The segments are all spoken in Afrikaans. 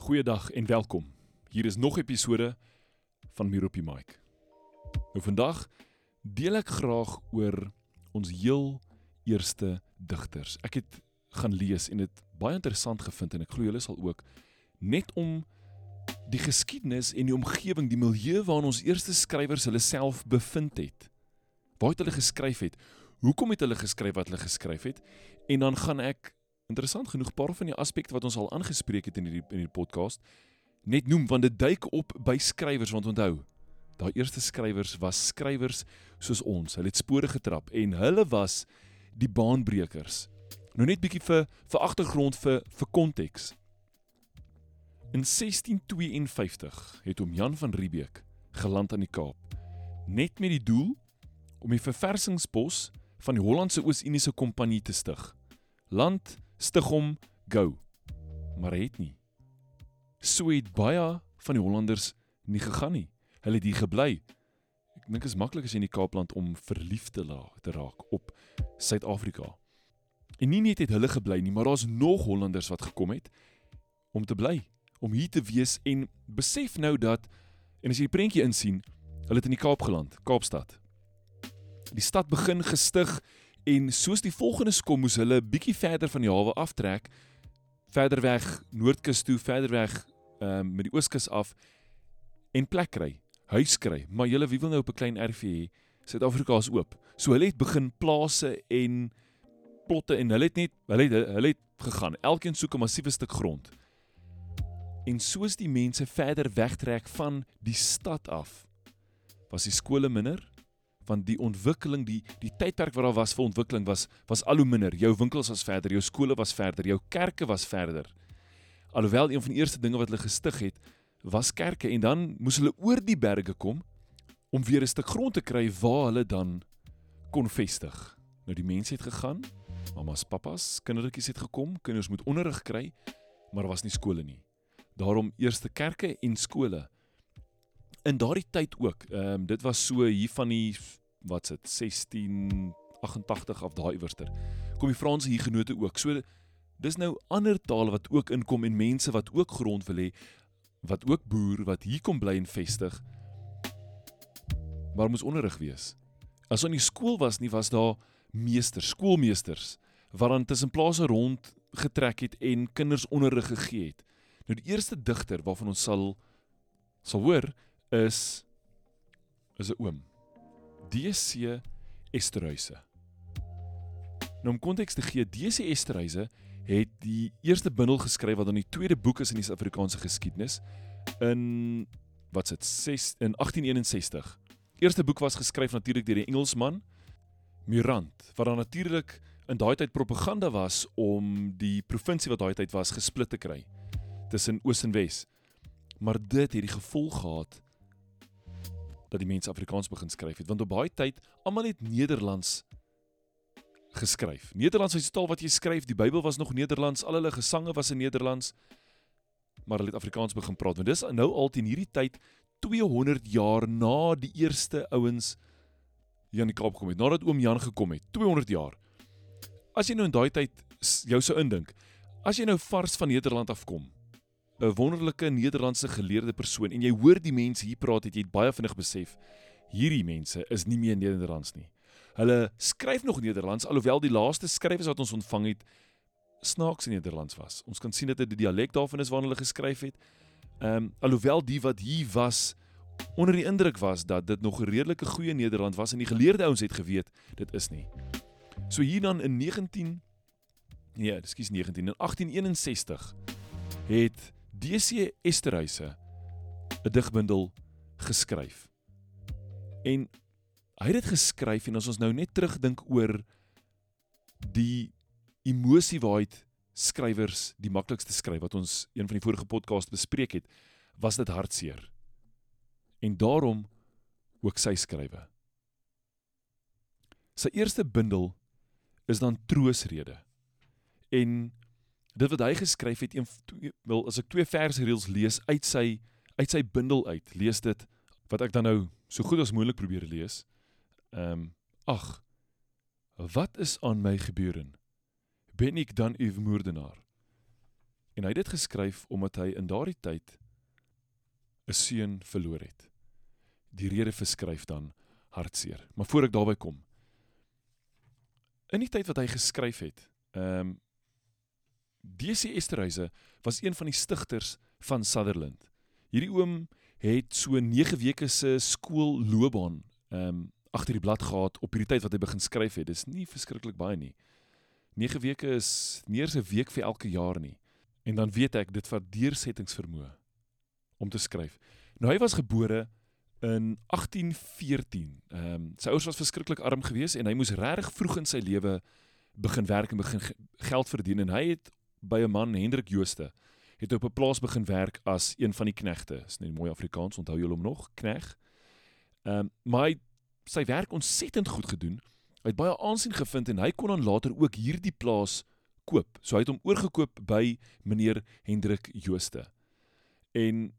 Goeiedag en welkom. Hier is nog 'n episode van Muur op die Mic. Nou vandag deel ek graag oor ons heel eerste digters. Ek het gaan lees en dit baie interessant gevind en ek glo julle sal ook net om die geskiedenis en die omgewing, die milieu waarin ons eerste skrywers hulle self bevind het. Waar het hulle geskryf het? Hoekom het hulle geskryf wat hulle geskryf het? En dan gaan ek interessant genoeg paar van die aspekte wat ons al aangespreek het in hierdie in hierdie podcast net noem want dit duik op by skrywers want onthou daai eerste skrywers was skrywers soos ons. Hulle het spore getrap en hulle was die baanbrekers. Nou net bietjie vir vir agtergrond vir vir konteks. In 1652 het oom Jan van Riebeeck geland aan die Kaap net met die doel om die verversingsbos van die Hollandse Oos-Indiese Kompanjie te stig. Land stig hom go. Maar het nie. So het baie van die Hollanders nie gegaan nie. Hulle het hier gebly. Ek dink is maklik as jy in die Kaapland om verlief te, te raak op Suid-Afrika. En nie net het hulle gebly nie, maar daar's nog Hollanders wat gekom het om te bly, om hier te wees en besef nou dat en as jy die prentjie insien, hulle het in die Kaap geland, Kaapstad. Die stad begin gestig En soos die volgende kom moes hulle bietjie verder van die hawe aftrek, verder weg noordkus toe, verder weg ehm um, met die ooskus af en plek kry, huis kry. Maar julle wie wil nou op 'n klein erfie hê? Suid-Afrika is oop. So hulle het begin plase en plotte en hulle het net hulle het hulle het gegaan. Elkeen soek 'n massiewe stuk grond. En soos die mense verder wegtrek van die stad af, was die skole minder, want die ontwikkeling die die tydperk wat daar was vir ontwikkeling was was al hoe minder. Jou winkels was verder, jou skole was verder, jou kerke was verder. Alhoewel een van die eerste dinge wat hulle gestig het, was kerke en dan moes hulle oor die berge kom om weer 'n stuk grond te kry waar hulle dan kon vestig. Nou die mense het gegaan, mamas, papas, kindertjies het gekom, kinders moet onderrig kry, maar was nie skole nie. Daarom eerste kerke en skole. In daardie tyd ook, ehm um, dit was so hier van die wat sit 1688 af daai iewerster. Kom die Franse hier genote ook. So dis nou ander tale wat ook inkom en mense wat ook grond wil hê wat ook boer wat hier kom bly en vestig. Maar moes onderrig wees. As ons in die skool was nie was daar meesters, skoolmeesters wat dan tussen plase rond getrek het en kinders onderrig gegee het. Nou die eerste digter waarvan ons sal sal hoor is is 'n oom. DC Esterhuise. Nou om konteks te gee, DC Esterhuise het die eerste bundel geskryf wat dan die tweede boek is in die Suid-Afrikaanse geskiedenis in wat sit 6 in 1861. Eerste boek was geskryf natuurlik deur die Engelsman Murant, wat dan natuurlik in daai tyd propaganda was om die provinsie wat daai tyd was gesplit te kry tussen Oos en Wes. Maar dit het die gevolg gehad dat die mense Afrikaans begin skryf het want op baie tyd almal het Nederlands geskryf. Nederlands was die taal wat jy skryf. Die Bybel was nog Nederlands. Al hulle gesange was in Nederlands. Maar hulle het Afrikaans begin praat. Want dis nou al teen hierdie tyd 200 jaar na die eerste ouens hier aan die Kaap gekom het. Nadat oom Jan gekom het. 200 jaar. As jy nou in daai tyd jou sou indink, as jy nou vars van Nederland afkom, 'n wonderlike Nederlandse geleerde persoon en jy hoor die mense hier praat het jy baie vinnig besef hierdie mense is nie meer Nederlands nie. Hulle skryf nog Nederlands alhoewel die laaste skrywers wat ons ontvang het snaaks in Nederlands was. Ons kan sien dat dit die dialek daarvan is waarna hulle geskryf het. Ehm um, alhoewel die wat hier was onder die indruk was dat dit nog 'n redelike goeie Nederland was en die geleerde ouens het geweet dit is nie. So hier dan in 19 nee, ekskuus 19 in 1861 het DC Esterhuise 'n digbundel geskryf. En hy het dit geskryf en as ons nou net terugdink oor die emosie waaruit skrywers die maklikste skryf wat ons een van die vorige podcast bespreek het, was dit hartseer. En daarom ook sy skrywe. Sy eerste bundel is dan troosrede. En dit wat hy geskryf het, een wil as ek twee verse reels lees uit sy uit sy bundel uit, lees dit wat ek dan nou so goed as moontlik probeer lees. Ehm um, ag wat is aan my gebeure? Ben ek dan 'n moordenaar? En hy het dit geskryf omdat hy in daardie tyd 'n seun verloor het. Die rede verskryf dan hartseer. Maar voor ek daarby kom. In die tyd wat hy geskryf het, ehm um, DC Esterhuise was een van die stigters van Sutherland. Hierdie oom het so 9 weke se skoolloopbaan ehm um, agter die blad gehad op hierdie tyd wat hy begin skryf het. Dis nie verskriklik baie nie. 9 weke is nie eers 'n week vir elke jaar nie. En dan weet ek dit vat deursettingsvermoë om te skryf. Nou hy was gebore in 1814. Ehm um, sy ouers was verskriklik arm geweest en hy moes regtig vroeg in sy lewe begin werk en begin geld verdien en hy het by 'n man Hendrik Jooste het op 'n plaas begin werk as een van die knegte. Dis net mooi Afrikaans, onthou julle hom nog? Kneg. Ehm um, hy sy werk ontsettend goed gedoen. Hy het baie aansien gevind en hy kon dan later ook hierdie plaas koop. So hy het hom oorgekoop by meneer Hendrik Jooste. En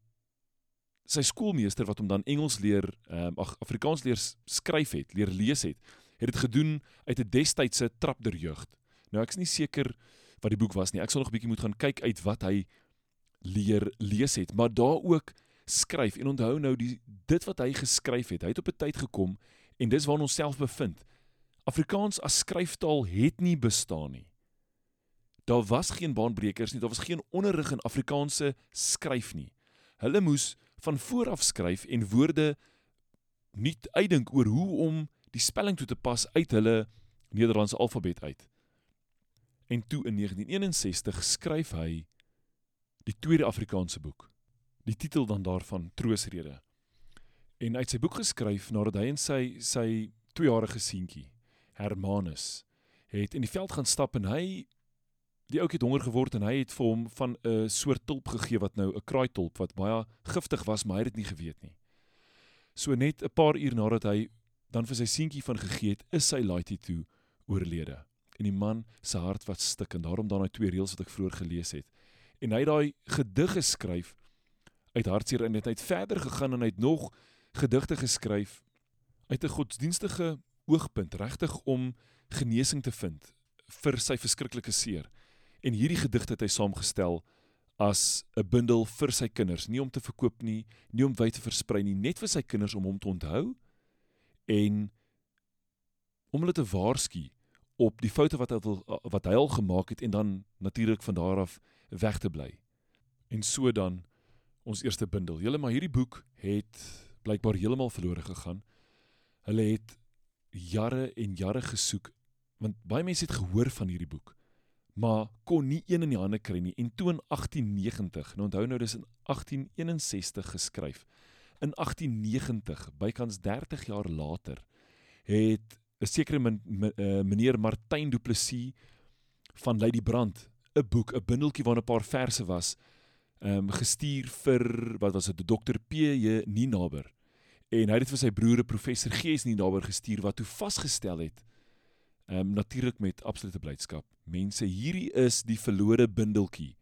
sy skoolmeester wat hom dan Engels leer, ehm um, ag Afrikaans leer skryf het, leer lees het, het dit gedoen uit 'n destydse trap der jeug. Nou ek's nie seker wat die boek was nie. Ek sal nog 'n bietjie moet gaan kyk uit wat hy leer lees het, maar daar ook skryf en onthou nou die dit wat hy geskryf het. Hy het op 'n tyd gekom en dis waar ons self bevind. Afrikaans as skryftaal het nie bestaan nie. Daar was geen baanbrekers nie, daar was geen onderrig in Afrikaanse skryf nie. Hulle moes van voor af skryf en woorde nuut uitdink oor hoe om die spelling toe te pas uit hulle Nederlandse alfabet uit. En toe in 1961 skryf hy die tweede Afrikaanse boek. Die titel dan daarvan Troosrede. En uit sy boek geskryf nadat hy en sy sy tweejarige seentjie Hermanus het in die veld gaan stap en hy die ouetjie het honger geword en hy het vir hom van 'n soort tulp gegee wat nou 'n kraaitulp wat baie giftig was, maar hy het dit nie geweet nie. So net 'n paar uur nadat hy dan vir sy seentjie van gegee het, is sy laaitjie toe oorlede. En die man se hart was stik en daarom dan daai twee reëls wat ek vroeër gelees het. En hy het daai gedig geskryf uit hartseer en het hy het verder gegaan en hy het nog gedigte geskryf uit 'n godsdienstige oogpunt regtig om genesing te vind vir sy verskriklike seer. En hierdie gedigte het hy saamgestel as 'n bundel vir sy kinders, nie om te verkoop nie, nie om wyd te versprei nie, net vir sy kinders om hom te onthou en om hulle te waarsku op die foute wat hy wat hy al gemaak het en dan natuurlik van daar af weg te bly. En so dan ons eerste bundel. Julle maar hierdie boek het blykbaar heeltemal verlore gegaan. Hulle het jare en jare gesoek want baie mense het gehoor van hierdie boek maar kon nie een in die hande kry nie en toe in 1890 nou onthou nou dis in 1861 geskryf in 1890 bykans 30 jaar later het 'n sekere eh, meneer Martin Du Plessis van Lady Brand 'n boek 'n bundeltjie waarin 'n paar verse was ehm um, gestuur vir wat was dit dokter P J Ninaber en hy het dit vir sy broer professor G S Ninaber gestuur wat toe vasgestel het Ehm um, natuurlik met absolute blydskap. Mense, hierdie is die verlore bundeltjie.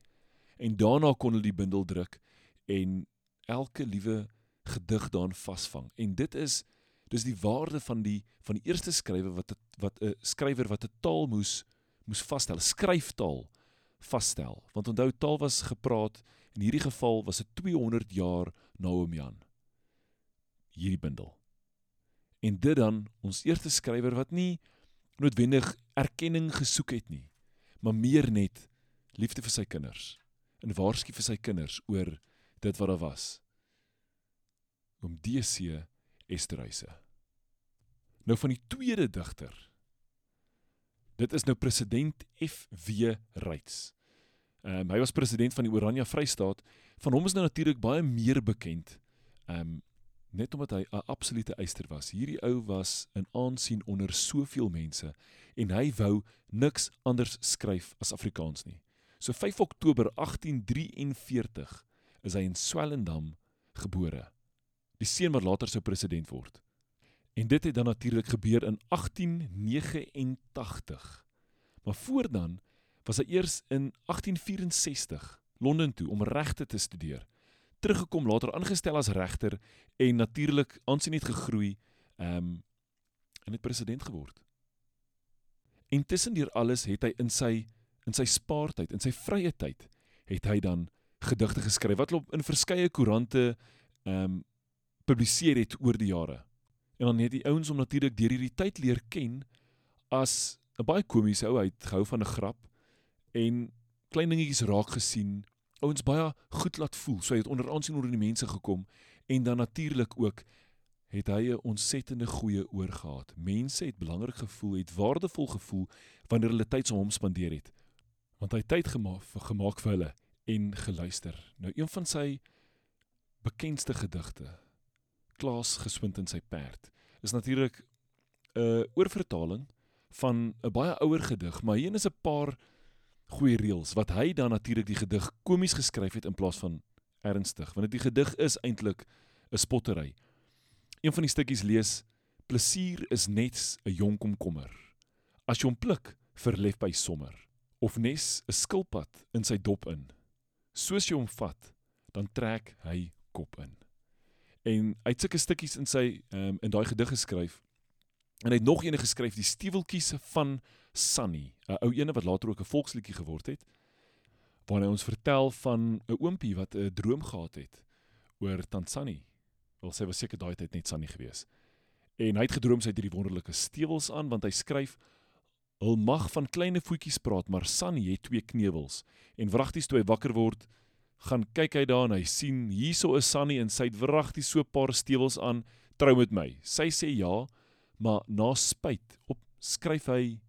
En daarna kon hulle die bundel druk en elke liewe gedig daarin vasvang. En dit is dis die waarde van die van die eerste skrywer wat wat 'n skrywer wat 'n taal moes moes vasstel, skryftaal vasstel. Want onthou taal was gepraat in hierdie geval was dit 200 jaar na hom Jan. Hierdie bundel. En dit dan ons eerste skrywer wat nie noodwendig erkenning gesoek het nie, maar meer net liefde vir sy kinders en waarsku vir sy kinders oor dit wat daar was. Om DC Esterhuise. Nou van die tweede digter. Dit is nou president FW Reitz. Ehm um, hy was president van die Oranje Vrystaat. Van hom is nou natuurlik baie meer bekend. Ehm um, net omdat hy 'n absolute eyster was. Hierdie ou was in aansien onder soveel mense en hy wou niks anders skryf as Afrikaans nie. So 5 Oktober 1843 is hy in Swellendam gebore. Die seun wat later sou president word. En dit het dan natuurlik gebeur in 1889. Maar voor dan was hy eers in 1864 Londen toe om regte te studeer teruggekom later aangestel as regter en natuurlik aansien het gegroei ehm um, en het president geword. En tussen deur alles het hy in sy in sy spaartyd, in sy vrye tyd, het hy dan gedigte geskryf wat op in verskeie koerante ehm um, publiseer het oor die jare. En dan het die ouens hom natuurlik deur hierdie tyd leer ken as 'n baie komiese ou, het gehou van 'n grap en klein dingetjies raak gesien, ouens baie goed laat voel. So hy het onder aansien onder die mense gekom en dan natuurlik ook het hy 'n ontsettende goeie oor gehad. Mense het belangrik gevoel, het waardevol gevoel wanneer hulle tyd saam hom spandeer het. Want hy het tyd gemaak vir gemaak vir hulle en geluister. Nou een van sy bekendste gedigte, Klaas geswind in sy perd, is natuurlik 'n oorvertaling van 'n baie ouer gedig, maar hier is 'n paar goeie reëls wat hy dan natuurlik die gedig komies geskryf het in plaas van ernstig, want die gedig is eintlik 'n spottery. Een van die stukkies lees: Plesier is net 'n jong komkommer. As jy hom pluk, verlef by sommer. Of nes 'n skilpad in sy dop in. Soos jy hom vat, dan trek hy kop in. En hy het sulke stukkies in sy um, in daai gedig geskryf. En hy het nog eene geskryf, die stuweltjies van Sunny, 'n ou ene wat later ook 'n volksliedjie geword het, waar hy ons vertel van 'n oompie wat 'n droom gehad het oor Tantsani. Wel sy was seker daai tyd net Sunny gewees. En hy het gedroom sy het hierdie wonderlike stewels aan want hy skryf Hul mag van kleine voetjies praat, maar Sunny het twee knewels. En wragties toe hy wakker word, gaan kyk hy daar en hy sien hierso is Sunny en sy het wragties so 'n paar stewels aan, trou met my. Sy sê ja, maar na spyt op skryf hy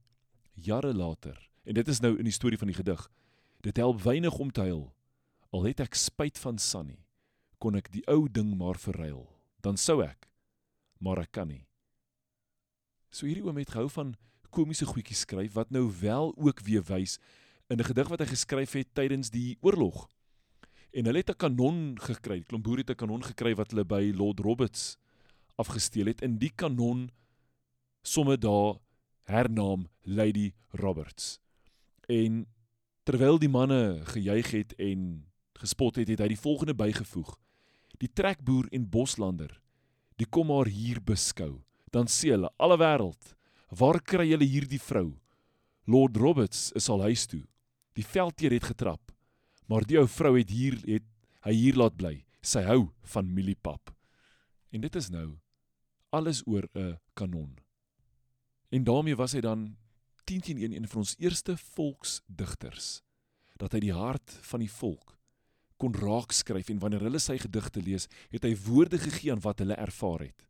jare later. En dit is nou in die storie van die gedig. Dit help weinig om te huil. Al het ek spyt van Sunny, kon ek die ou ding maar verruil. Dan sou ek, maar ek kan nie. So hierdie oom het gehou van komiese goedjies skryf wat nou wel ook weer wys in 'n gedig wat hy geskryf het tydens die oorlog. En hulle het 'n kanon gekry. Klomp boere het 'n kanon gekry wat hulle by Lord Roberts afgesteel het. In die kanon somme daar hernaam Lady Roberts. En terwyl die manne gejuig het en gespot het, het hy die volgende bygevoeg: Die trekboer en boslander, die kom maar hier beskou. Dan sê hulle: "Alle wêreld, waar kry julle hierdie vrou? Lord Roberts is al huis toe. Die veldheer het getrap, maar die ou vrou het hier het hy hier laat bly. Sy hou van mieliepap." En dit is nou alles oor 'n kanon. En daarmee was hy dan 10 teen 1 een van ons eerste volksdigters dat hy die hart van die volk kon raak skryf en wanneer hulle sy gedigte lees, het hy woorde gegee aan wat hulle ervaar het.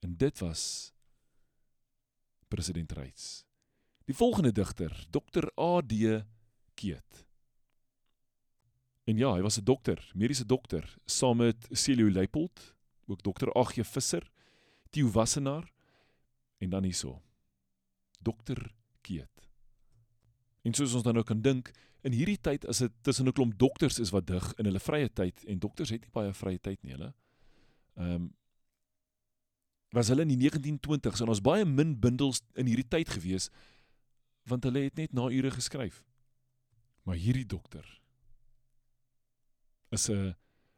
En dit was president Reitz. Die volgende digter, Dr. AD Keet. En ja, hy was 'n dokter, mediese dokter, saam met Celio Leipold, ook Dr. AG Visser, Theo Wassenaar en dan hierso. Dokter Keet. En soos ons dan nou kan dink, in hierdie tyd as dit tussen 'n klomp dokters is wat dig in hulle vrye tyd en dokters het nie baie vrye tyd nie, hulle. Ehm um, was hulle in die 1920s en ons baie min bundels in hierdie tyd gewees want hulle het net na ure geskryf. Maar hierdie dokter is 'n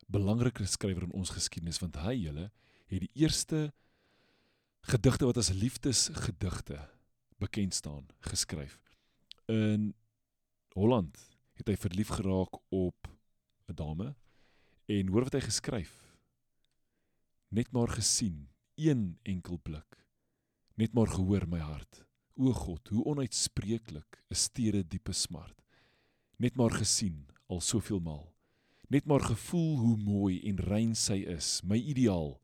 belangrike skrywer in ons geskiedenis want hy hulle het die eerste gedigte wat as liefdesgedigte bekend staan geskryf. In Holland het hy verlief geraak op 'n dame en hoor wat hy geskryf. Net maar gesien, een enkel blik. Net maar gehoor my hart. O God, hoe onuitspreeklik is steede diepe smart. Net maar gesien al soveel maal. Net maar gevoel hoe mooi en rein sy is, my ideaal,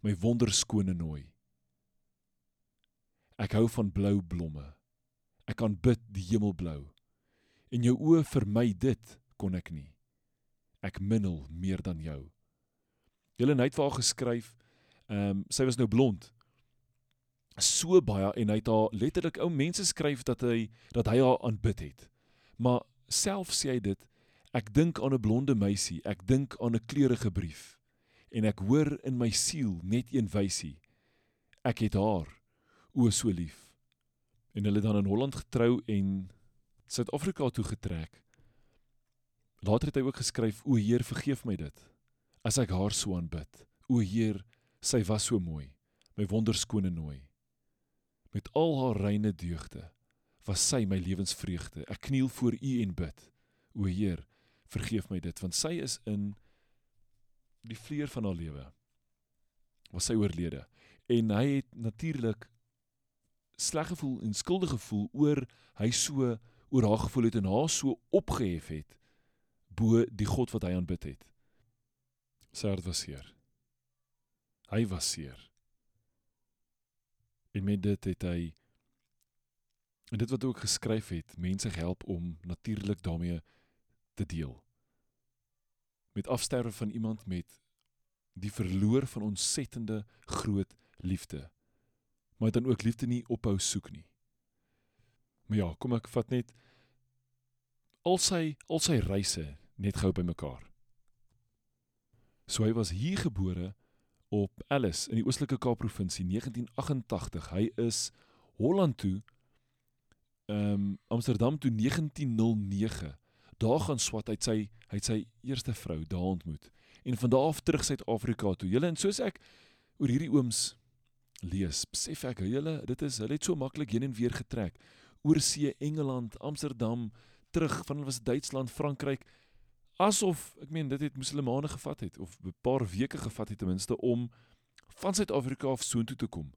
my wonderskone nooi. Ek hou van blou blomme. Ek kan bid die hemel blou. En jou oë vir my dit kon ek nie. Ek minnel meer dan jou. Julle het vir haar geskryf. Ehm um, sy was nou blond. So baie en hy het haar letterlik ou mense skryf dat hy dat hy haar aanbid het. Maar self sê hy dit, ek dink aan 'n blonde meisie, ek dink aan 'n kleurige brief en ek hoor in my siel net een wysie. Ek het haar o so lief. En hulle dan in Holland getrou en Suid-Afrika toe getrek. Later het hy ook geskryf: "O Heer, vergeef my dit as ek haar so aanbid. O Heer, sy was so mooi, my wonderskone nooi. Met al haar reine deugde was sy my lewensvreugde. Ek kniel voor U en bid. O Heer, vergeef my dit want sy is in die vleur van haar lewe was sy oorlede en hy het natuurlik sleg gevoel en skuldig gevoel oor hy so oor haar gevoel het en haar so opgehef het bo die God wat hy aanbid het. Sy hart was seer. Hy was seer. En met dit het hy en dit wat ook geskryf het, mense help om natuurlik daarmee te deel. Met afsterwe van iemand met die verloor van ontsettende groot liefde. Maar dan ook liefde nie ophou soek nie. Maar ja, kom ek vat net al sy al sy reise net gou bymekaar. So hy was hier gebore op Alice in die Oostelike Kaap provinsie 1988. Hy is Holland toe um, Amsterdam toe 1909. Daar gaan swat uit sy hy het sy eerste vrou daar ontmoet en van daar af terug Suid-Afrika toe. Julle en soos ek oor hierdie ooms lees, besef ek hulle dit is hulle het so maklik heen en weer getrek oor see Engeland, Amsterdam, terug van hulle was Duitsland, Frankryk asof ek meen dit het muslimane gevat het of 'n paar weke gevat het ten minste om van Suid-Afrika af soontoe te kom.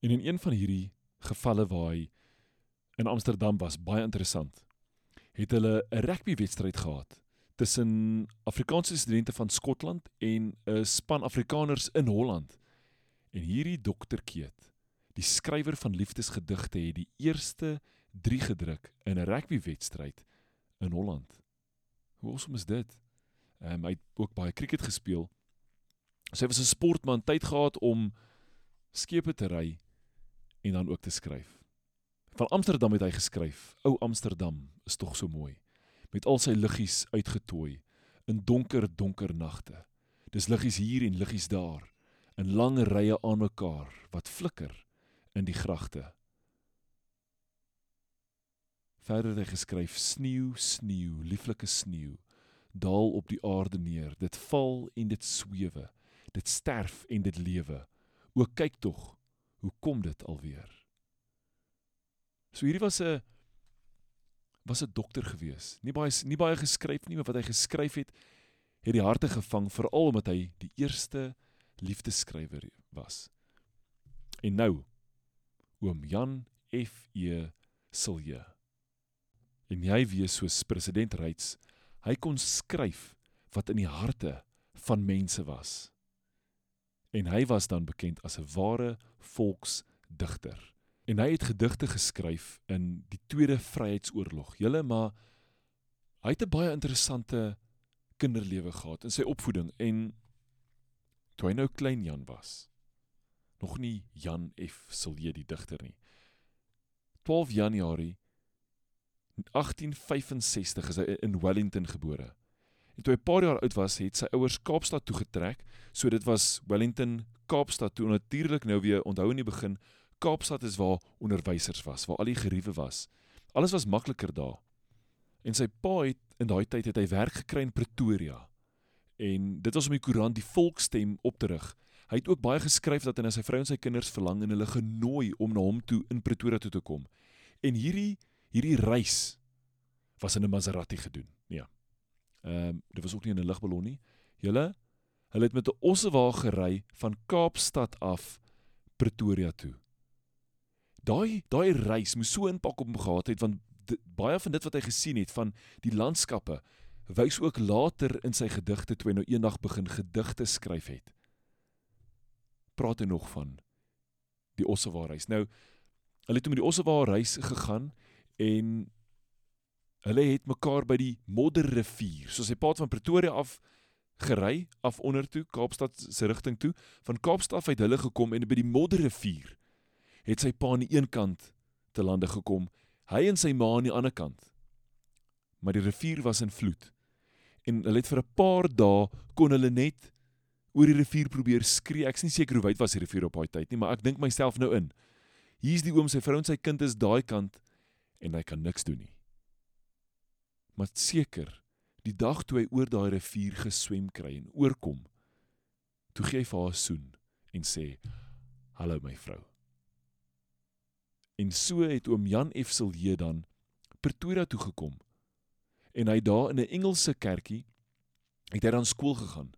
En in een van hierdie gevalle waar hy in Amsterdam was, baie interessant, het hulle 'n rugbywedstryd gehad tussen Afrikaanse studente van Skotland en 'n span Afrikaners in Holland. En hierdie dokter Keet, die skrywer van liefdesgedigte het die eerste 3 gedruk in 'n rugbywedstryd in Holland. Hoe awesome is dit? Um, hy het ook baie cricket gespeel. Sy was 'n sportman, tyd gehad om skepe te ry en dan ook te skryf. Van Amsterdam het hy geskryf. O Amsterdam is tog so mooi met al sy liggies uitgetooi in donker donker nagte. Dis liggies hier en liggies daar in lange rye aan mekaar wat flikker in die gragte. Verder het hy geskryf sneeu, sneeu, lieflike sneeu, daal op die aarde neer. Dit val en dit swewe. Dit sterf en dit lewe. O kyk tog, hoe kom dit alweer? So hierdie was 'n was 'n dokter gewees. Nie baie nie baie geskryf nie, maar wat hy geskryf het, het die harte gevang veral omdat hy die eerste liefdeskrywer was. En nou oom Jan F E Silje en jy wees soos president Reits hy kon skryf wat in die harte van mense was en hy was dan bekend as 'n ware volksdigter en hy het gedigte geskryf in die tweede vryheidsoorlog julle maar hy het 'n baie interessante kinderlewe gehad in sy opvoeding en toe hy nou klein Jan was nog nie Jan F Silje die digter nie 12 Januarie 1865 is hy in Wellington gebore. En toe hy 'n paar jaar oud was, het sy ouers Kaapstad toe getrek. So dit was Wellington, Kaapstad toe natuurlik nou weer onthou in die begin, Kaapstad is waar onderwysers was, waar al die geriewe was. Alles was makliker daar. En sy pa het in daai tyd het hy werk gekry in Pretoria. En dit was om die koerant die volksstem op te rig. Hy het ook baie geskryf dat hy na sy vrou en sy kinders verlang en hulle genooi om na hom toe in Pretoria toe te kom. En hierdie hierdie reis was in 'n Maserati gedoen. Ja. Ehm um, dit was ook nie in 'n ligballon nie. Julle hulle het met 'n ossewa gery van Kaapstad af Pretoria toe. Daai daai reis moes so impak op hom gehad het want baie van dit wat hy gesien het van die landskappe wys ook later in sy gedigte toe hy nou eendag begin gedigte skryf het. Praat hy nog van die Ossewa reis. Nou hulle het met die Ossewa reis gegaan en hulle het mekaar by die Modderrivier, soos hy pad van Pretoria af gery af onder toe Kaapstad se rigting toe, van Kaapstad uit hulle gekom en by die Modderrivier het sy pa aan die een kant te lande gekom, hy en sy ma aan die ander kant. Maar die rivier was in vloed. En hulle het vir 'n paar dae kon hulle net oor die rivier probeer skree. Ek's nie seker hoe wyd was die rivier op daai tyd nie, maar ek dink myself nou in. Hier's die oom, sy vrou en sy kind is daai kant en hy kan niks doen nie. Maar seker, die dag toe hy oor daai rivier geswem kry en oorkom, toe gee hy vir haar 'n soen en sê: "Hallo my vrou." En so het oom Jan F Silje dan Pretoria toe gekom en hy daar in 'n Engelse kerkie het hy dan skool gegaan.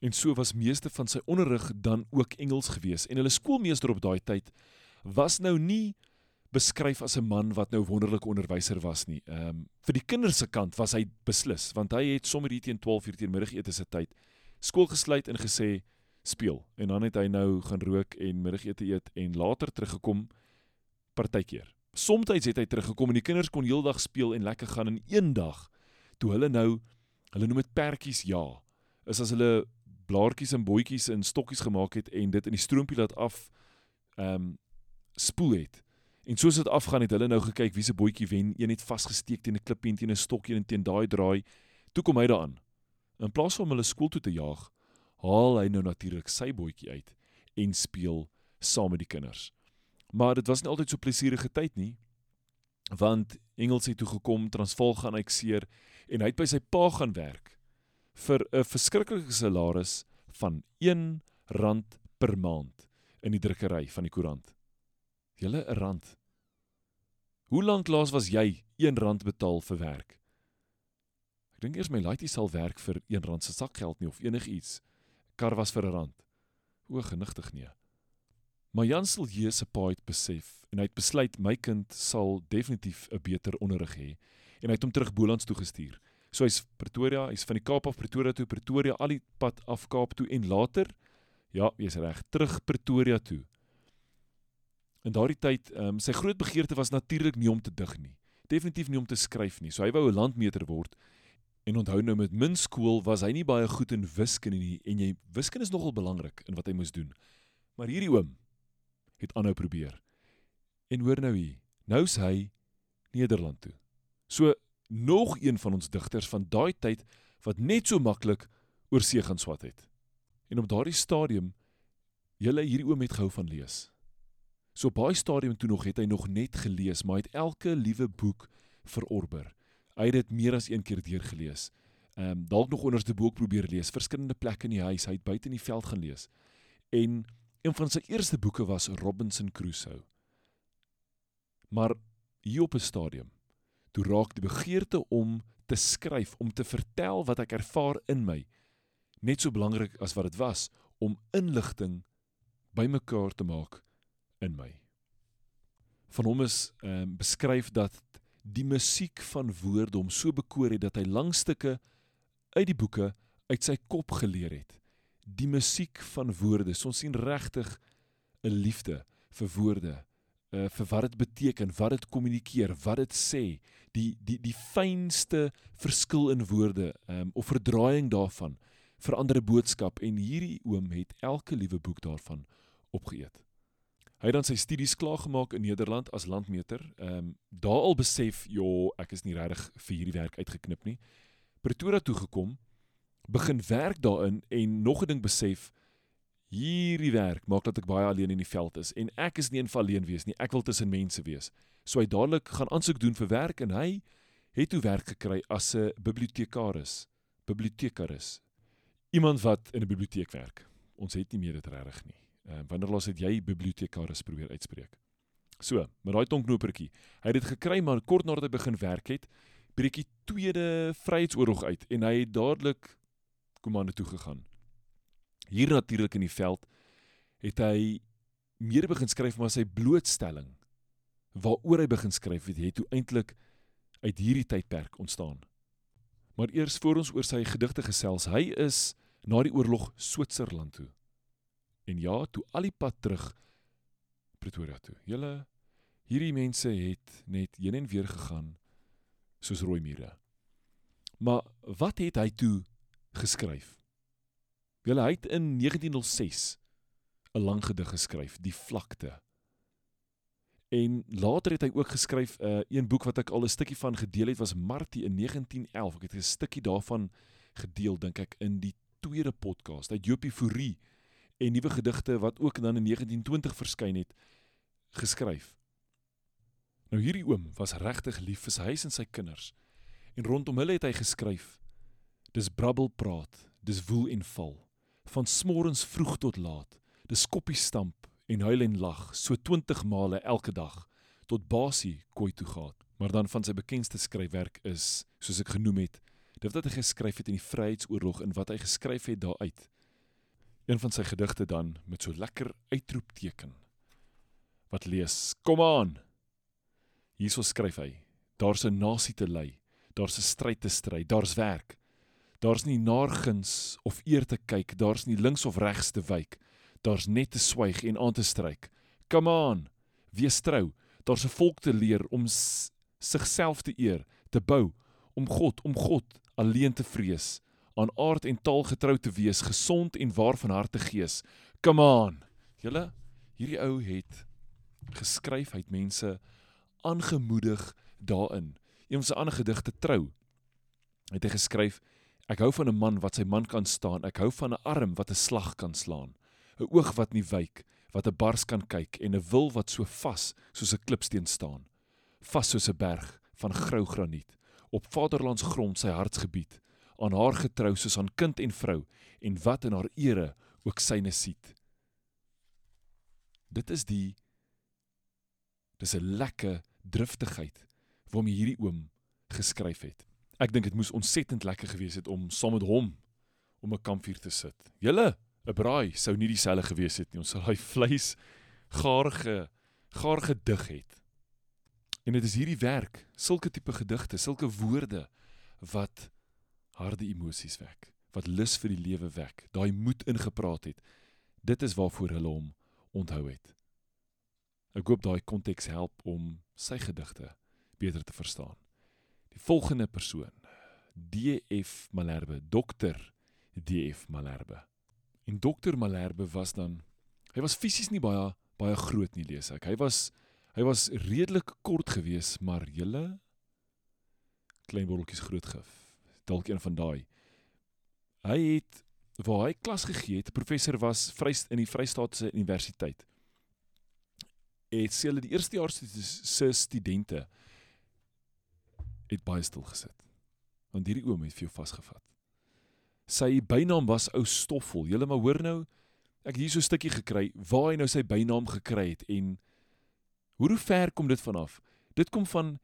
En so was meeste van sy onderrig dan ook Engels gewees en hulle skoolmeester op daai tyd was nou nie beskryf as 'n man wat nou wonderlike onderwyser was nie. Ehm um, vir die kinders se kant was hy beslis want hy het sommer hier teen 12 uur teen middagete se tyd skool gesluit en gesê speel en dan het hy nou gaan rook en middagete eet en later teruggekom partykeer. Somstyds het hy teruggekom en die kinders kon heeldag speel en lekker gaan en eendag toe hulle nou hulle noem dit pertjies ja is as hulle blaartjies en bootjies en stokkies gemaak het en dit in die stroompie laat af ehm um, spoel het. En soos dit afgaan het hulle nou gekyk wie se bootjie wen. Een het vasgesteek teen 'n klippie en teen 'n stokkie en teen daai draai. Toe kom hy daaraan. In plaas van hulle skool toe te jaag, haal hy nou natuurlik sy bootjie uit en speel saam met die kinders. Maar dit was nie altyd so plesierige tyd nie. Want Engels het toe gekom, Transvaal gaan ekseer en hy het by sy pa gaan werk vir 'n verskriklike salaris van R1 per maand in die drukkery van die koerant. Julle 'n rand. Hoe lank laas was jy R1 betaal vir werk? Ek dink eers my laaitie sal werk vir R1 se sakgeld nie of enigiets. Kar was vir 'n rand. O, genigtig nee. Maar Jan sal hier se pa het besef en hy het besluit my kind sal definitief 'n beter onderrig hê en hy het hom terug Bolands toe gestuur. So hy's Pretoria, hy's van die Kaap af Pretoria toe, Pretoria al die pad af Kaap toe en later ja, jy's reg, terug Pretoria toe. In daardie tyd, um, sy groot begeerte was natuurlik nie om te dig nie. Definitief nie om te skryf nie. So hy wou 'n landmeter word. En onthou nou met min skool was hy nie baie goed in wiskunde nie en jy wiskunde is nogal belangrik in wat hy moes doen. Maar hierdie oom het aanhou probeer. En hoor nou hier, nou's hy Nederland toe. So nog een van ons digters van daai tyd wat net so maklik oor see gaan swat het. En op daardie stadium julle hierdie oom het gehou van lees. So op baie stadium toe nog het hy nog net gelees, maar hy het elke liewe boek verorber. Hy het dit meer as een keer deurgelees. Ehm um, dalk nog onderste boek probeer lees, verskillende plekke in die huis, hy het buite in die veld gaan lees. En een van sy eerste boeke was Robinson Crusoe. Maar hier op 'n stadium toe raak die begeerte om te skryf, om te vertel wat ek ervaar in my, net so belangrik as wat dit was om inligting bymekaar te maak in my. Van hom is ehm um, beskryf dat die musiek van woorde hom so bekoor het dat hy lang stukke uit die boeke uit sy kop geleer het. Die musiek van woorde, ons sien regtig 'n liefde vir woorde, uh, vir wat dit beteken, wat dit kommunikeer, wat dit sê, die die die fynste verskil in woorde um, of verdraaiing daarvan verander 'n boodskap en hierdie oom het elke liewe boek daarvan opgeëet. Hy het dan sy studies klaar gemaak in Nederland as landmeter. Ehm um, daar al besef, "Jo, ek is nie regtig vir hierdie werk uitgeknip nie." Pretoria toe gekom, begin werk daarin en nog 'n ding besef, hierdie werk maak dat ek baie alleen in die veld is en ek is nie eenvoudig alleen wees nie. Ek wil tussen mense wees. So hy dadelik gaan aansoek doen vir werk en hy het toe werk gekry as 'n bibliotekaris. Bibliotekaris. Iemand wat in 'n biblioteek werk. Ons het nie meer dit regtig nie. Uh, wanneer laas het jy bibliotekaris probeer uitspreek? So, met daai tonknopertjie. Hy het dit gekry maar kort nadat hy begin werk het, breek die tweede Vryheidsoorlog uit en hy het dadelik komande toe gegaan. Hier natuurlik in die veld het hy meer begin skryf maar sy blootstelling waaroor hy begin skryf het, het toe eintlik uit hierdie tydperk ontstaan. Maar eers voor ons oor sy gedigte gesels, hy is na die oorlog Switserland toe. En ja, toe al die pad terug Pretoria toe. Julle hierdie mense het net heen en weer gegaan soos rooi mure. Maar wat het hy toe geskryf? Julle hy het in 1906 'n lang gedig geskryf, Die vlakte. En later het hy ook geskryf 'n uh, een boek wat ek al 'n stukkie van gedeel het was Martie in 1911. Ek het 'n stukkie daarvan gedeel dink ek in die tweede podcast uit Jopie Fourie en nuwe gedigte wat ook dan in 1920 verskyn het geskryf. Nou hierdie oom was regtig lief vir sy huis en sy kinders. En rondom hulle het hy geskryf: Dis brabbel praat, dis woel en val, van smorens vroeg tot laat, dis koppie stamp en huil en lag so 20 male elke dag tot Basie kooi toe gaan. Maar dan van sy bekendste skryfwerk is, soos ek genoem het, dit wat hy geskryf het in die Vryheidsoorlog en wat hy geskryf het daaruit. Een van sy gedigte dan met so lekker uitroepteken wat lees: Kom aan. Hierso skryf hy: Daar's 'n nasie te lei, daar's 'n stryd te stry, daar's werk. Daar's nie naargens of eer te kyk, daar's nie links of regs te wyk. Daar's net te swyg en aan te stryk. Come on. Wees trou. Daar's 'n volk te leer om sigself te eer, te bou, om God, om God alleen te vrees, aan aard en taal getrou te wees, gesond en waar van harte gees. Come on. Julle, hierdie ou het geskryf, het mense aangemoedig daarin. Een van sy ander gedigte trou het hy geskryf Ek hou van 'n man wat sy man kan staan. Ek hou van 'n arm wat 'n slag kan slaan. 'n Oog wat nie wyk, wat 'n bars kan kyk en 'n wil wat so vas soos 'n klipsteen staan. Vas soos 'n berg van grou graniet op vaderlands grond sy hartsgebied aan haar getrou soos aan kind en vrou en wat in haar ere ook syne siet dit is die dis 'n lekker driftigheid waarmee hierdie oom geskryf het ek dink dit moes ontsettend lekker gewees het om saam met hom om 'n kampvuur te sit julle 'n braai sou nie dieselfde gewees het nie ons sal hy vleis gaarge gaarge dig het En dit is hierdie werk, sulke tipe gedigte, sulke woorde wat harde emosies wek, wat lus vir die lewe wek, daai moed ingepraat het. Dit is waarvoor hulle hom onthou het. Ek hoop daai konteks help om sy gedigte beter te verstaan. Die volgende persoon, DF Malherbe, dokter DF Malherbe. En dokter Malherbe was dan hy was fisies nie baie baie groot nie lees ek. Hy was Hy was redelik kort gewees, maar julle klein botteltjies groot gif. Dalk een van daai. Hy het waar hy klas gegee het, professor was vry in die Vrystaatse Universiteit. Het sê hulle die eerste jaar se studente het baie stil gesit. Want hierdie oom het vir jou vasgevat. Sy bynaam was ou Stoffel. Julle maar hoor nou, ek hier so 'n stukkie gekry waar hy nou sy bynaam gekry het en Hoe ver kom dit vanaf? Dit kom van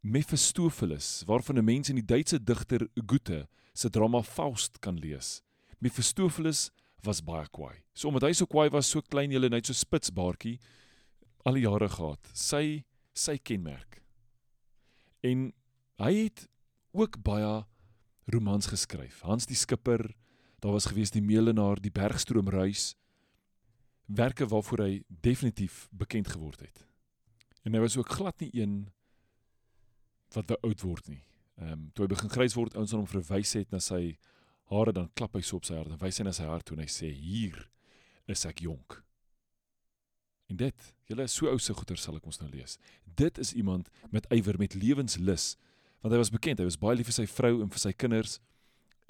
Mephistopheles, waarvan 'n mens in die Duitse digter Goethe se drama Faust kan lees. Mephistopheles was baie kwaai. So omdat hy so kwaai was, so klein, julle net so spitsbaartjie al die jare gehad. Sy sy kenmerk. En hy het ook baie romans geskryf. Hans die Skipper, daar was gewees die Melenaar, die Bergstroomreis. Werke waarvoor hy definitief bekend geword het. En hy was ook glad nie een wat wou oud word nie. Ehm um, toe hy begin grys word, ouens aan hom verwys het na sy hare dan klap hy so op sy hart en wys hy na sy hart toe en hy sê hier is ek jonk. En dit, julle is so ou se goeie sal ek ons nou lees. Dit is iemand met ywer met lewenslus want hy was bekend, hy was baie lief vir sy vrou en vir sy kinders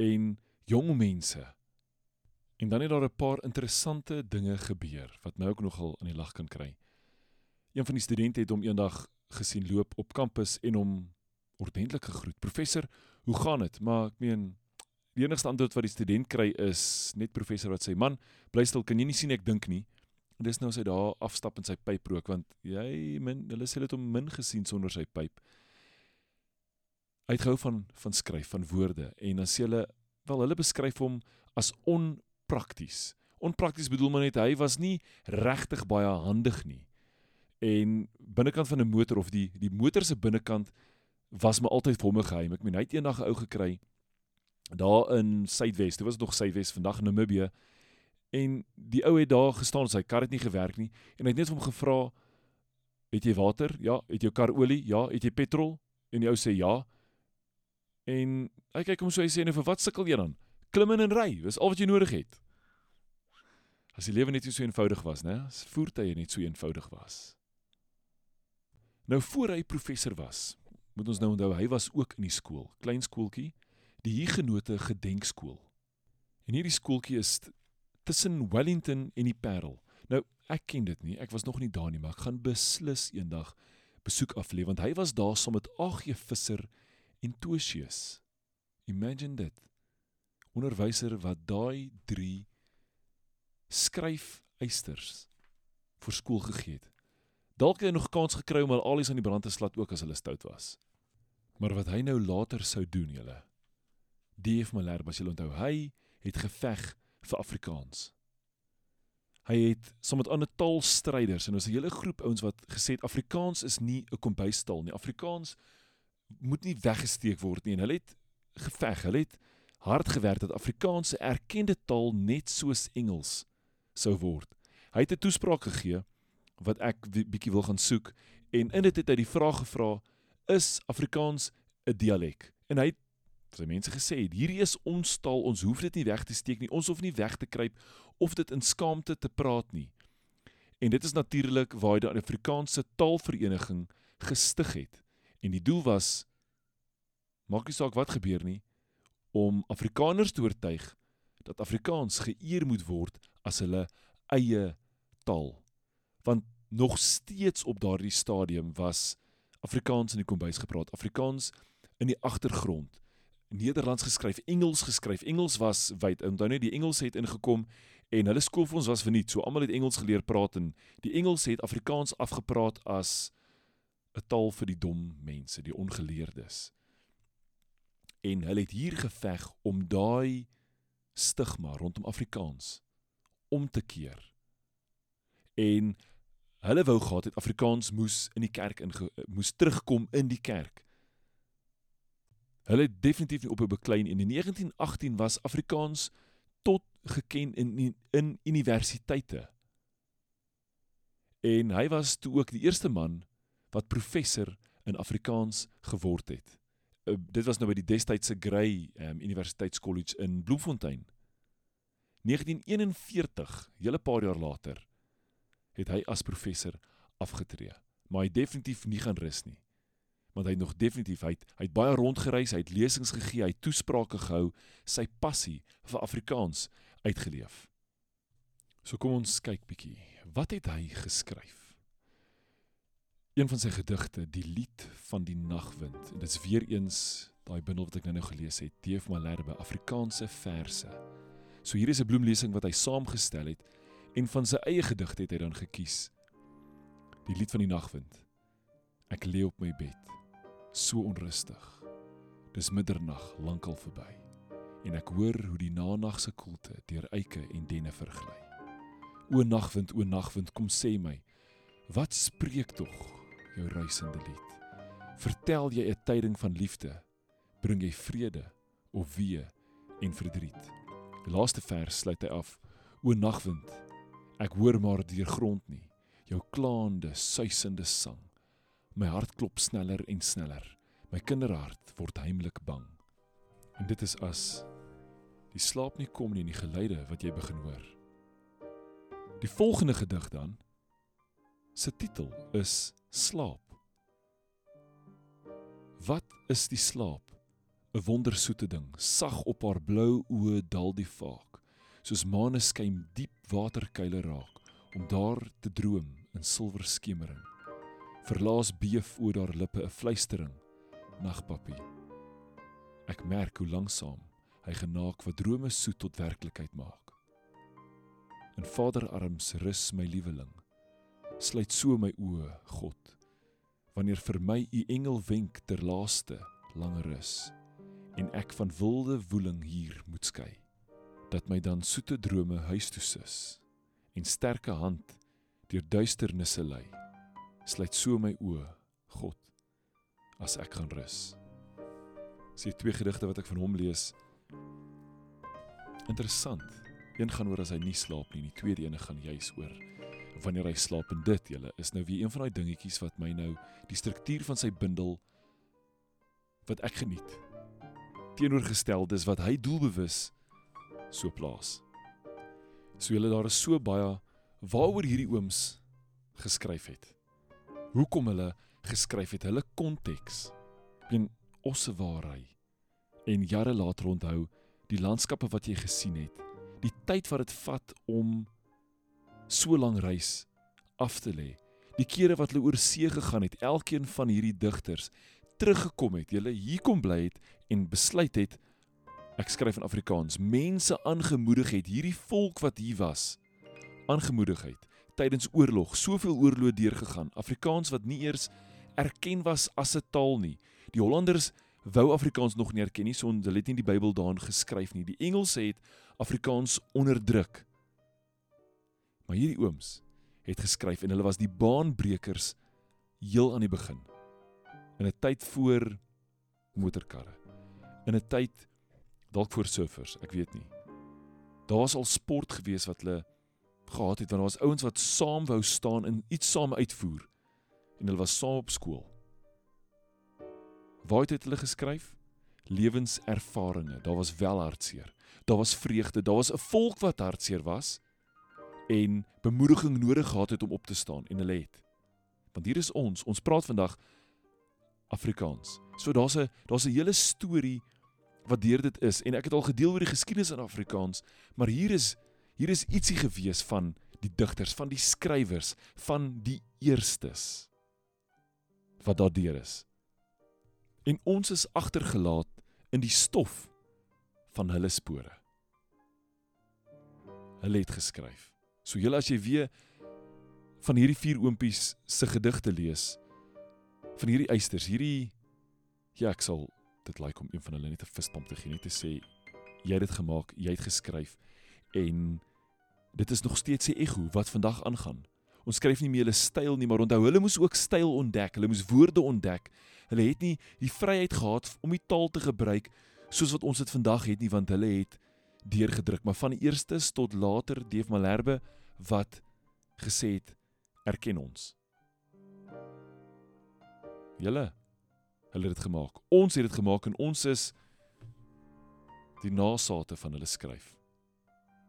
en jong mense. En dan het daar 'n paar interessante dinge gebeur wat my ook nogal in die lag kan kry. Een van die studente het hom eendag gesien loop op kampus en hom ordentlik gegroet. Professor, hoe gaan dit? Maar ek meen die enigste antwoord wat die student kry is net professor wat sê, "Man, bly stil, kan jy nie sien ek dink nie?" En dis nou sy daar afstap in sy pyp rook want jy min hulle sê dit om min gesien sonder sy pyp. Uitgehou van van skryf van woorde en dan sê hulle wel hulle beskryf hom as onprakties. Onprakties bedoel maar net hy was nie regtig baie handig nie en binnekant van 'n motor of die die motor se binnekant was my altyd vir hom geheim. Ek meen hy het eendag 'n ou gekry daar in Suidwes. Dit was nog Suidwes vandag in Namibië. En die ou het daar gestaan, sy kar het nie gewerk nie en hy het net vir hom gevra Het jy water? Ja, het jou kar olie? Ja, het jy petrol? En die ou sê ja. En hy kyk hom so hy sê nou vir wat sukkel jy dan? Klim in en ry, dis al wat jy nodig het. As die lewe net so eenvoudig was, né? As voertuie net so eenvoudig was. Nou voor hy professor was, moet ons nou onthou hy was ook in die skool, klein skooltjie, die Hugenote Gedenkskool. En hierdie skooltjie is tussen Wellington en die Parel. Nou ek ken dit nie, ek was nog nie daar nie, maar ek gaan beslis eendag besoek aflê want hy was daar saam met Agie Visser en Tosius. Imagine dit. Onderwyser wat daai 3 skryf eisters vir skool gegee het Dalk het hy nog kans gekry om al alies aan die brand te slat ook as hulle stout was. Maar wat hy nou later sou doen, julle. D.F. Malherbe, as julle onthou, hy het geveg vir Afrikaans. Hy het saam met ander taalstryders en ons 'n hele groep ouens wat gesê het Afrikaans is nie 'n kombuistaal nie. Afrikaans moet nie weggesteek word nie en hulle het geveg. Hulle het hard gewerk dat Afrikaans 'n erkende taal net soos Engels sou word. Hy het 'n toespraak gegee wat ek bietjie wil gaan soek en in dit het hy die vraag gevra is Afrikaans 'n dialek? En hy het sy mense gesê hierdie is ons taal. Ons hoef dit nie weg te steek nie. Ons hoef nie weg te kruip of dit in skaamte te praat nie. En dit is natuurlik waar die Afrikaanse taalvereniging gestig het en die doel was maak nie saak wat gebeur nie om Afrikaners te oortuig dat Afrikaans geëer moet word as hulle eie taal want nog steeds op daardie stadium was Afrikaans in die kombuis gepraat, Afrikaans in die agtergrond. Nederlands geskryf, Engels geskryf. Engels was wyd. Onthou net die Engels het ingekom en hulle skoolfonds was verniet. So almal het Engels geleer praat en die Engels het Afrikaans afgepraat as 'n taal vir die dom mense, die ongeleerdes. En hulle het hier geveg om daai stigma rondom Afrikaans om te keer. En hulle wou gehad het Afrikaans moes in die kerk in moes terugkom in die kerk. Hulle het definitief nie op 'n beklein en in 1918 was Afrikaans tot geken in, in universiteite. En hy was toe ook die eerste man wat professor in Afrikaans geword het. Uh, dit was nou by die destydse Grey um, Universiteitskollege in Bloemfontein. 1941, hele paar jaar later, het hy as professor afgetree. Maar hy definitief nie gaan rus nie. Want hy het nog definitief hy het, hy het baie rondgereis, hy het lesings gegee, hy het toesprake gehou, sy passie vir Afrikaans uitgeleef. So kom ons kyk bietjie. Wat het hy geskryf? Een van sy gedigte, Die lied van die nagwind. En dit is weer eens daai bundel wat ek nou-nou gelees het, Teef Malherbe, Afrikaanse verse. So hier is 'n bloemlesing wat hy saamgestel het en van sy eie gedigte het hy dan gekies. Die lied van die nagwind. Ek lê op my bed, so onrustig. Dis middernag lankal verby en ek hoor hoe die nanag se koelte deur eike en denne vergly. O nagwind, o nagwind, kom sê my, wat spreek tog jou ruisende lied? Vertel jy 'n tyding van liefde? Bring jy vrede of wee en verdriet? Die laaste vers sluit hy af: O nagwind, Ek hoor maar deur grond nie jou klaande, suisende sang. My hart klop sneller en sneller. My kinderhart word heimlik bang. En dit is as die slaap nie kom nie in die geluide wat jy begin hoor. Die volgende gedig dan se titel is Slaap. Wat is die slaap? 'n Wondersoete ding, sag op haar blou oë dal die vaak soos maaneskyn diep waterkuile raak om daar te droom in silwer skemering. Verlaas beef oor haar lippe 'n fluistering. Nagpappie. Ek merk hoe langsam hy genaak wat drome soet tot werklikheid maak. In vaderarms rus my lieweling. Sluit so my oë, God, wanneer vir my u engel wenk ter laaste lange rus en ek van wilde woeling hier moet skei dat my dan soete drome huis toe sis en sterke hand deur duisternisse lei. Sluit so my oë god as ek gaan rus. Sien twee gedigte wat ek van hom lees. Interessant. Een gaan oor as hy nie slaap nie die tweede ene gaan juis oor wanneer hy slaap en dit julle is nou weer een van daai dingetjies wat my nou die struktuur van sy bundel wat ek geniet teenoorgestel dis wat hy doelbewus so plaas. So julle daar is so baie waaroor hierdie ooms geskryf het. Hoekom hulle geskryf het, hulle konteks. En ossewaarheid en jare later onthou die landskappe wat jy gesien het, die tyd wat dit vat om so lank reis af te lê. Die kere wat hulle oor see gegaan het, elkeen van hierdie digters teruggekom het, hulle hier kom bly het en besluit het ek skryf in Afrikaans, mense aangemoedig het hierdie volk wat hier was aangemoedig het tydens oorlog, soveel oorloë deurgegaan. Afrikaans wat nie eers erken was as 'n taal nie. Die Hollanders wou Afrikaans nog nie erken nie, so hulle het nie die Bybel daarin geskryf nie. Die Engelse het Afrikaans onderdruk. Maar hierdie ooms het geskryf en hulle was die baanbrekers heel aan die begin. In 'n tyd voor motorkarre. In 'n tyd dalk voor surfers, ek weet nie. Daar was al sport gewees wat hulle gehad het want daar was ouens wat saam wou staan en iets saam uitvoer en hulle was saam op skool. Waar het hulle geskryf? Lewenservarings. Daar was wel hartseer. Daar was vreugde. Daar was 'n volk wat hartseer was en bemoediging nodig gehad het om op te staan en hulle het. Want hier is ons. Ons praat vandag Afrikaans. So daar's 'n daar's 'n hele storie wat deur dit is en ek het al gedeel oor die geskiedenis in Afrikaans, maar hier is hier is ietsie gewees van die digters, van die skrywers, van die eerstes wat daar deur is. En ons is agtergelaat in die stof van hulle spore. Hulle het geskryf. So julle as jy weer van hierdie vier oompies se gedigte lees van hierdie eisters, hierdie ja, ek sal dit like om een van hulle net 'n vispamp te gee net te sê jy het dit gemaak, jy het geskryf en dit is nog steeds se ego wat vandag aangaan. Ons skryf nie meer hulle styl nie, maar onthou hulle moes ook styl ontdek, hulle moes woorde ontdek. Hulle het nie die vryheid gehad om die taal te gebruik soos wat ons dit vandag het nie, want hulle het deurgedruk, maar van die eerstes tot later Deef Malherbe wat gesê het erken ons. Julle hulle het dit gemaak. Ons het dit gemaak en ons is die nasate van hulle skryf.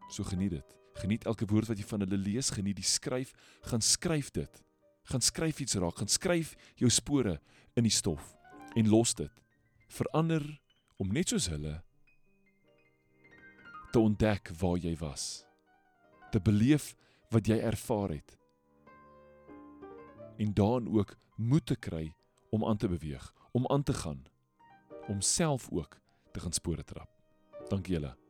So geniet dit. Geniet elke woord wat jy van hulle lees, geniet die skryf, gaan skryf dit. Gaan skryf iets raak, gaan skryf jou spore in die stof en los dit. Verander om net soos hulle te ontdek waar jy was. Te beleef wat jy ervaar het. En dan ook moed te kry om aan te beweeg, om aan te gaan, om self ook te gaan spore trap. Dankie julle.